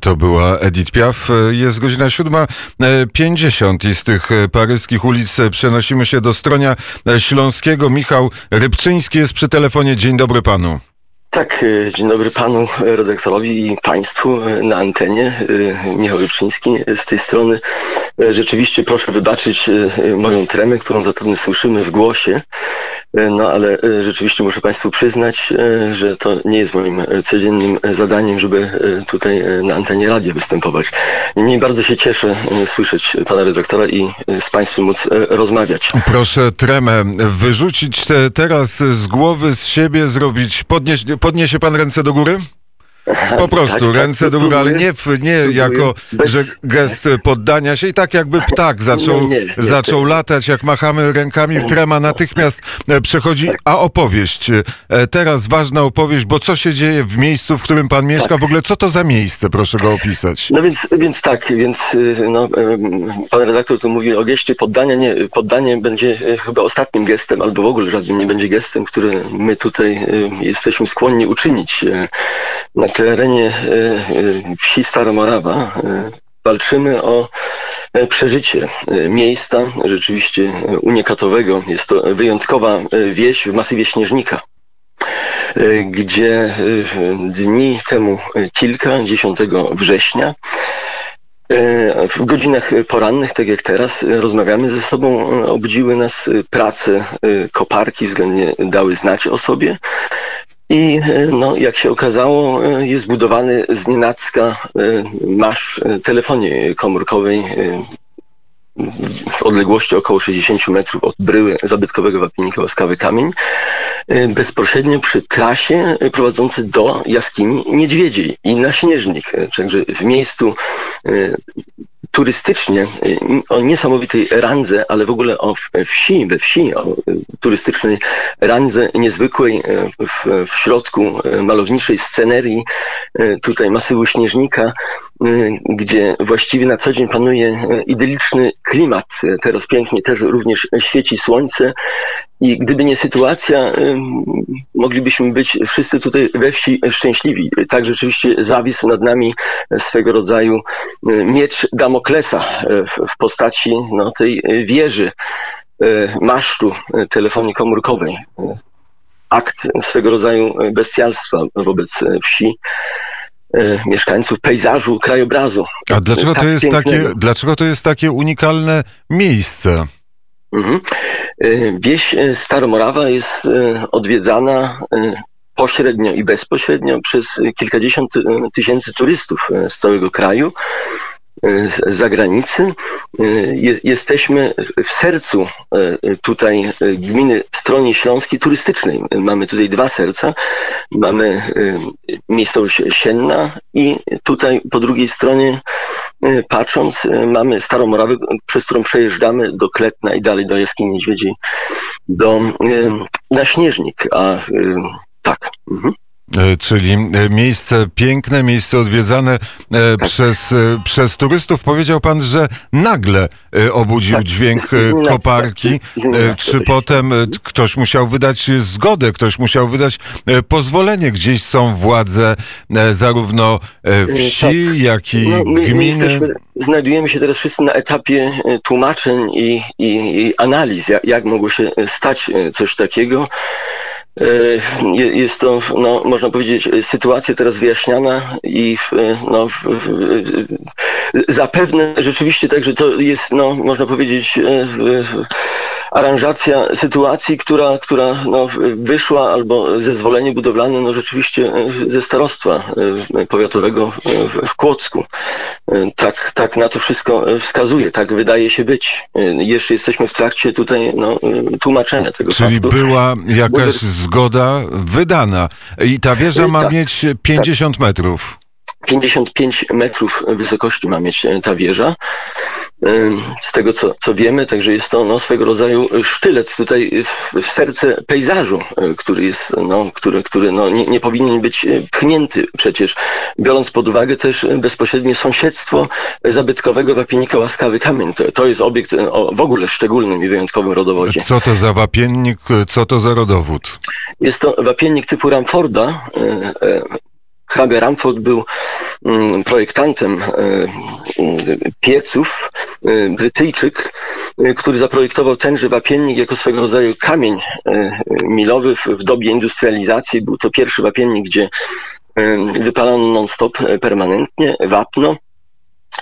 To była Edith Piaf. Jest godzina 7.50 i z tych paryskich ulic przenosimy się do Stronia Śląskiego. Michał Rybczyński jest przy telefonie. Dzień dobry panu. Tak, dzień dobry panu redaktorowi i państwu na antenie. Michał Rybczyński z tej strony. Rzeczywiście proszę wybaczyć moją tremę, którą zapewne słyszymy w głosie. No ale rzeczywiście muszę państwu przyznać, że to nie jest moim codziennym zadaniem, żeby tutaj na antenie radia występować. Niemniej bardzo się cieszę słyszeć pana redaktora i z państwem móc rozmawiać. Proszę tremę wyrzucić te teraz z głowy, z siebie, zrobić, podnieść, podniesie pan ręce do góry? Po prostu tak, ręce tak, do góry, ale nie, nie jako Bez... że gest poddania się i tak jakby ptak zaczął, nie, nie, zaczął latać, jak machamy rękami, trema natychmiast e, przechodzi, tak. a opowieść. E, teraz ważna opowieść, bo co się dzieje w miejscu, w którym pan mieszka? Tak. W ogóle co to za miejsce? Proszę go opisać. No więc, więc tak, więc y, no, pan redaktor tu mówi o geście poddania. Nie, poddanie będzie e, chyba ostatnim gestem, albo w ogóle żadnym nie będzie gestem, który my tutaj jesteśmy skłonni uczynić na terenie e, e, wsi Staromorawa e, walczymy o przeżycie miejsca rzeczywiście unikatowego. Jest to wyjątkowa wieś w masywie Śnieżnika gdzie dni temu kilka, 10 września, w godzinach porannych, tak jak teraz, rozmawiamy ze sobą, obudziły nas prace koparki, względnie dały znać o sobie. I e, no, jak się okazało, e, jest budowany z nienacka e, masz telefonii komórkowej w odległości około 60 metrów od bryły zabytkowego wapiennika Łaskawy Kamień, bezpośrednio przy trasie prowadzącej do jaskini Niedźwiedziej i na Śnieżnik. Także w miejscu turystycznie y, o niesamowitej randze, ale w ogóle o wsi, we wsi, o turystycznej randze niezwykłej y, w, w środku y, malowniczej scenerii tutaj masywu Śnieżnika, gdzie właściwie na co dzień panuje idyliczny klimat. Teraz pięknie też również świeci słońce i gdyby nie sytuacja, moglibyśmy być wszyscy tutaj we wsi szczęśliwi. Tak rzeczywiście zawisł nad nami swego rodzaju miecz Damoklesa w postaci no, tej wieży, masztu telefonii komórkowej. Akt swego rodzaju bestialstwa wobec wsi mieszkańców pejzażu, krajobrazu. A dlaczego, tak to jest takie, dlaczego to jest takie unikalne miejsce? Mhm. E, wieś e, Staromorawa jest e, odwiedzana pośrednio i bezpośrednio przez kilkadziesiąt tysięcy turystów z całego kraju zagranicy. Jesteśmy w sercu tutaj gminy Stronie Śląskiej turystycznej. Mamy tutaj dwa serca. Mamy miejscowość Sienna i tutaj po drugiej stronie patrząc, mamy Starą Morawę, przez którą przejeżdżamy do Kletna i dalej do Jaskini Niedźwiedziej, do, na Śnieżnik, a tak. Mhm. E, czyli e, miejsce piękne, miejsce odwiedzane tak. przez, przez turystów. Powiedział pan, że nagle obudził tak. dźwięk koparki. Czy potem ktoś musiał wydać zgodę, ktoś musiał wydać pozwolenie? Gdzieś są władze zarówno wsi, tak. jak i no, my, gminy. My znajdujemy się teraz wszyscy na etapie tłumaczeń i, i, i analiz, jak, jak mogło się stać coś takiego. E, jest to, no, można powiedzieć, sytuacja teraz wyjaśniana i no, zapewne rzeczywiście także to jest, no, można powiedzieć, e, aranżacja sytuacji, która, która no, wyszła albo zezwolenie budowlane no, rzeczywiście e, ze starostwa powiatowego w, Kłodzku. Tak, tak na to wszystko wskazuje, tak wydaje się być. Jeszcze jesteśmy w trakcie tutaj no, tłumaczenia tego Czyli faktu. była jakaś zgoda wydana. I ta wieża ma tak, mieć 50 tak. metrów. 55 metrów wysokości ma mieć e, ta wieża. E, z tego, co, co wiemy, także jest to no, swego rodzaju sztylet tutaj w, w serce pejzażu, e, który jest, no, który, który no, nie, nie powinien być pchnięty przecież, biorąc pod uwagę też bezpośrednie sąsiedztwo zabytkowego wapienika Łaskawy Kamień. To, to jest obiekt o w ogóle szczególnym i wyjątkowym rodowodzie. Co to za wapiennik, co to za rodowód? Jest to wapiennik typu Ramforda, hrabia Ramford był mm, projektantem pieców, Brytyjczyk, który zaprojektował tenże wapiennik jako swego rodzaju kamień milowy w dobie industrializacji. Był to pierwszy wapiennik, gdzie wypalano non-stop permanentnie wapno.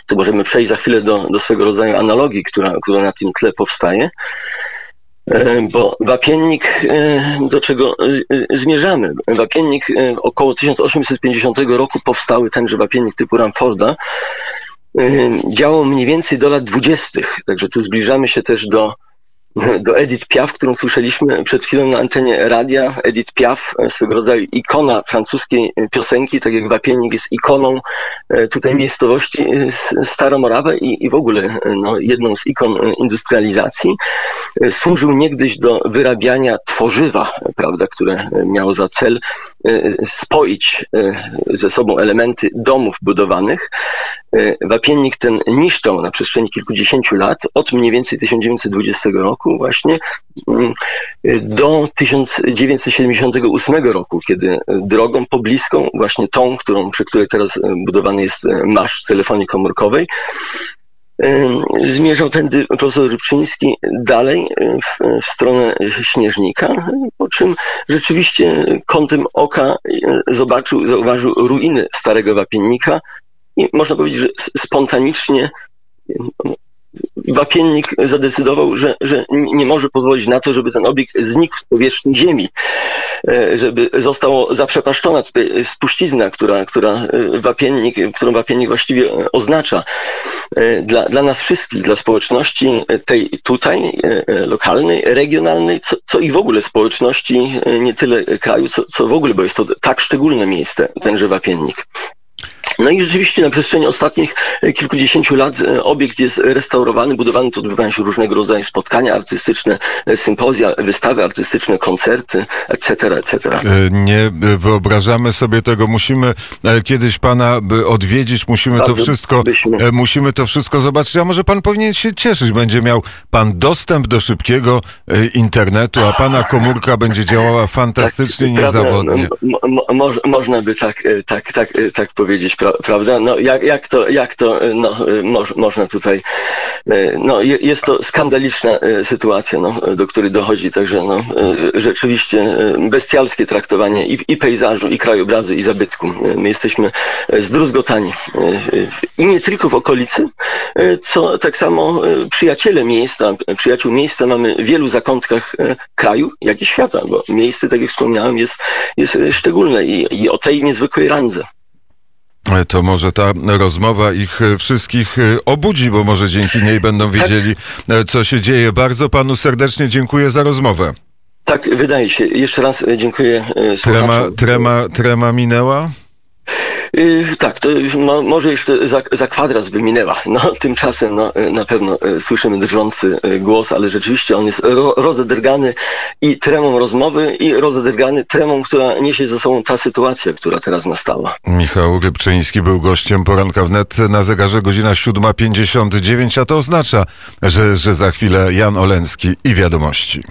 To możemy przejść za chwilę do, do swego rodzaju analogii, która, która na tym tle powstaje. E, bo wapiennik, e, do czego e, zmierzamy? Wapiennik około 1850 roku powstały tenże wapiennik typu Ramforda. Działał mniej więcej do lat 20. Także tu zbliżamy się też do, do Edith Piaf, którą słyszeliśmy przed chwilą na antenie radia. Edith Piaf, e, swego rodzaju ikona francuskiej piosenki, tak jak Wapiennik jest ikoną e, tutaj miejscowości e, Staromorawa i, i w ogóle no, jedną z ikon industrializacji. Służył niegdyś do wyrabiania tworzywa, prawda, które miało za cel spoić ze sobą elementy domów budowanych. Wapiennik ten niszczał na przestrzeni kilkudziesięciu lat, od mniej więcej 1920 roku, roku właśnie mm, do 1978 roku, kiedy drogą pobliską, właśnie tą, którą, przy której teraz budowany jest masz telefonii komórkowej, zmierzał tędy profesor Rybczyński dalej w, w, stronę Śnieżnika, po czym rzeczywiście kątem oka zobaczył, zauważył ruiny starego wapiennika i można powiedzieć, że spontanicznie Wapiennik zadecydował, że, że nie może pozwolić na to, żeby ten obiekt znikł z powierzchni ziemi, e, żeby została zaprzepaszczona tutaj spuścizna, która, która e, wapiennik, którą wapiennik właściwie oznacza e, dla, dla nas wszystkich, dla społeczności tej tutaj, lokalnej, regionalnej, co, co i w ogóle społeczności nie tyle kraju, co, co w ogóle, bo jest to tak szczególne miejsce, tenże wapiennik. No i rzeczywiście na przestrzeni ostatnich e, kilkudziesięciu lat e, obiekt jest restaurowany, budowany, tu odbywają się różnego rodzaju spotkania artystyczne, e, sympozja, wystawy artystyczne, koncerty, etc., etc. Nie wyobrażamy sobie tego, musimy kiedyś pana odwiedzić, musimy Bardzo to wszystko, byśmy. musimy to wszystko zobaczyć, a może pan powinien się cieszyć, będzie miał pan dostęp do szybkiego internetu, a pana komórka będzie działała fantastycznie, tak, niezawodnie. Mo, mo, mo, można by tak, tak, tak, tak powiedzieć, prawda? No jak, jak to, jak to no, moż, można tutaj, e, no jest to skandaliczna sytuacja, no, do której dochodzi, także no, rzeczywiście bestialskie traktowanie i, i pejzażu, i krajobrazu, i zabytku. My jesteśmy zdruzgotani i nie tylko w okolicy, co tak samo przyjaciele miejsca, przyjaciół miejsca mamy w wielu zakątkach kraju, jak i świata, bo miejsce, tak jak wspomniałem, jest, jest szczególne i, i o tej niezwykłej randze. To może ta rozmowa ich wszystkich e, obudzi, bo może dzięki niej będą tak. wiedzieli, co się dzieje. Bardzo panu serdecznie dziękuję za rozmowę. Tak, wydaje się. Jeszcze raz e, dziękuję. Trema, trema, trema minęła? Yy, tak, to mo, może jeszcze za, za kwadras by minęła. No, tymczasem no, y, na pewno y, słyszymy drżący y, głos, ale rzeczywiście on jest ro, rozedrgany i tremą rozmowy i rozedrgany tremą, która niesie ze sobą ta sytuacja, która teraz nastała. Michał Rybczyński był gościem poranka wnet na zegarze godzina 7.59, a to oznacza, że, że za chwilę Jan Oleński i wiadomości.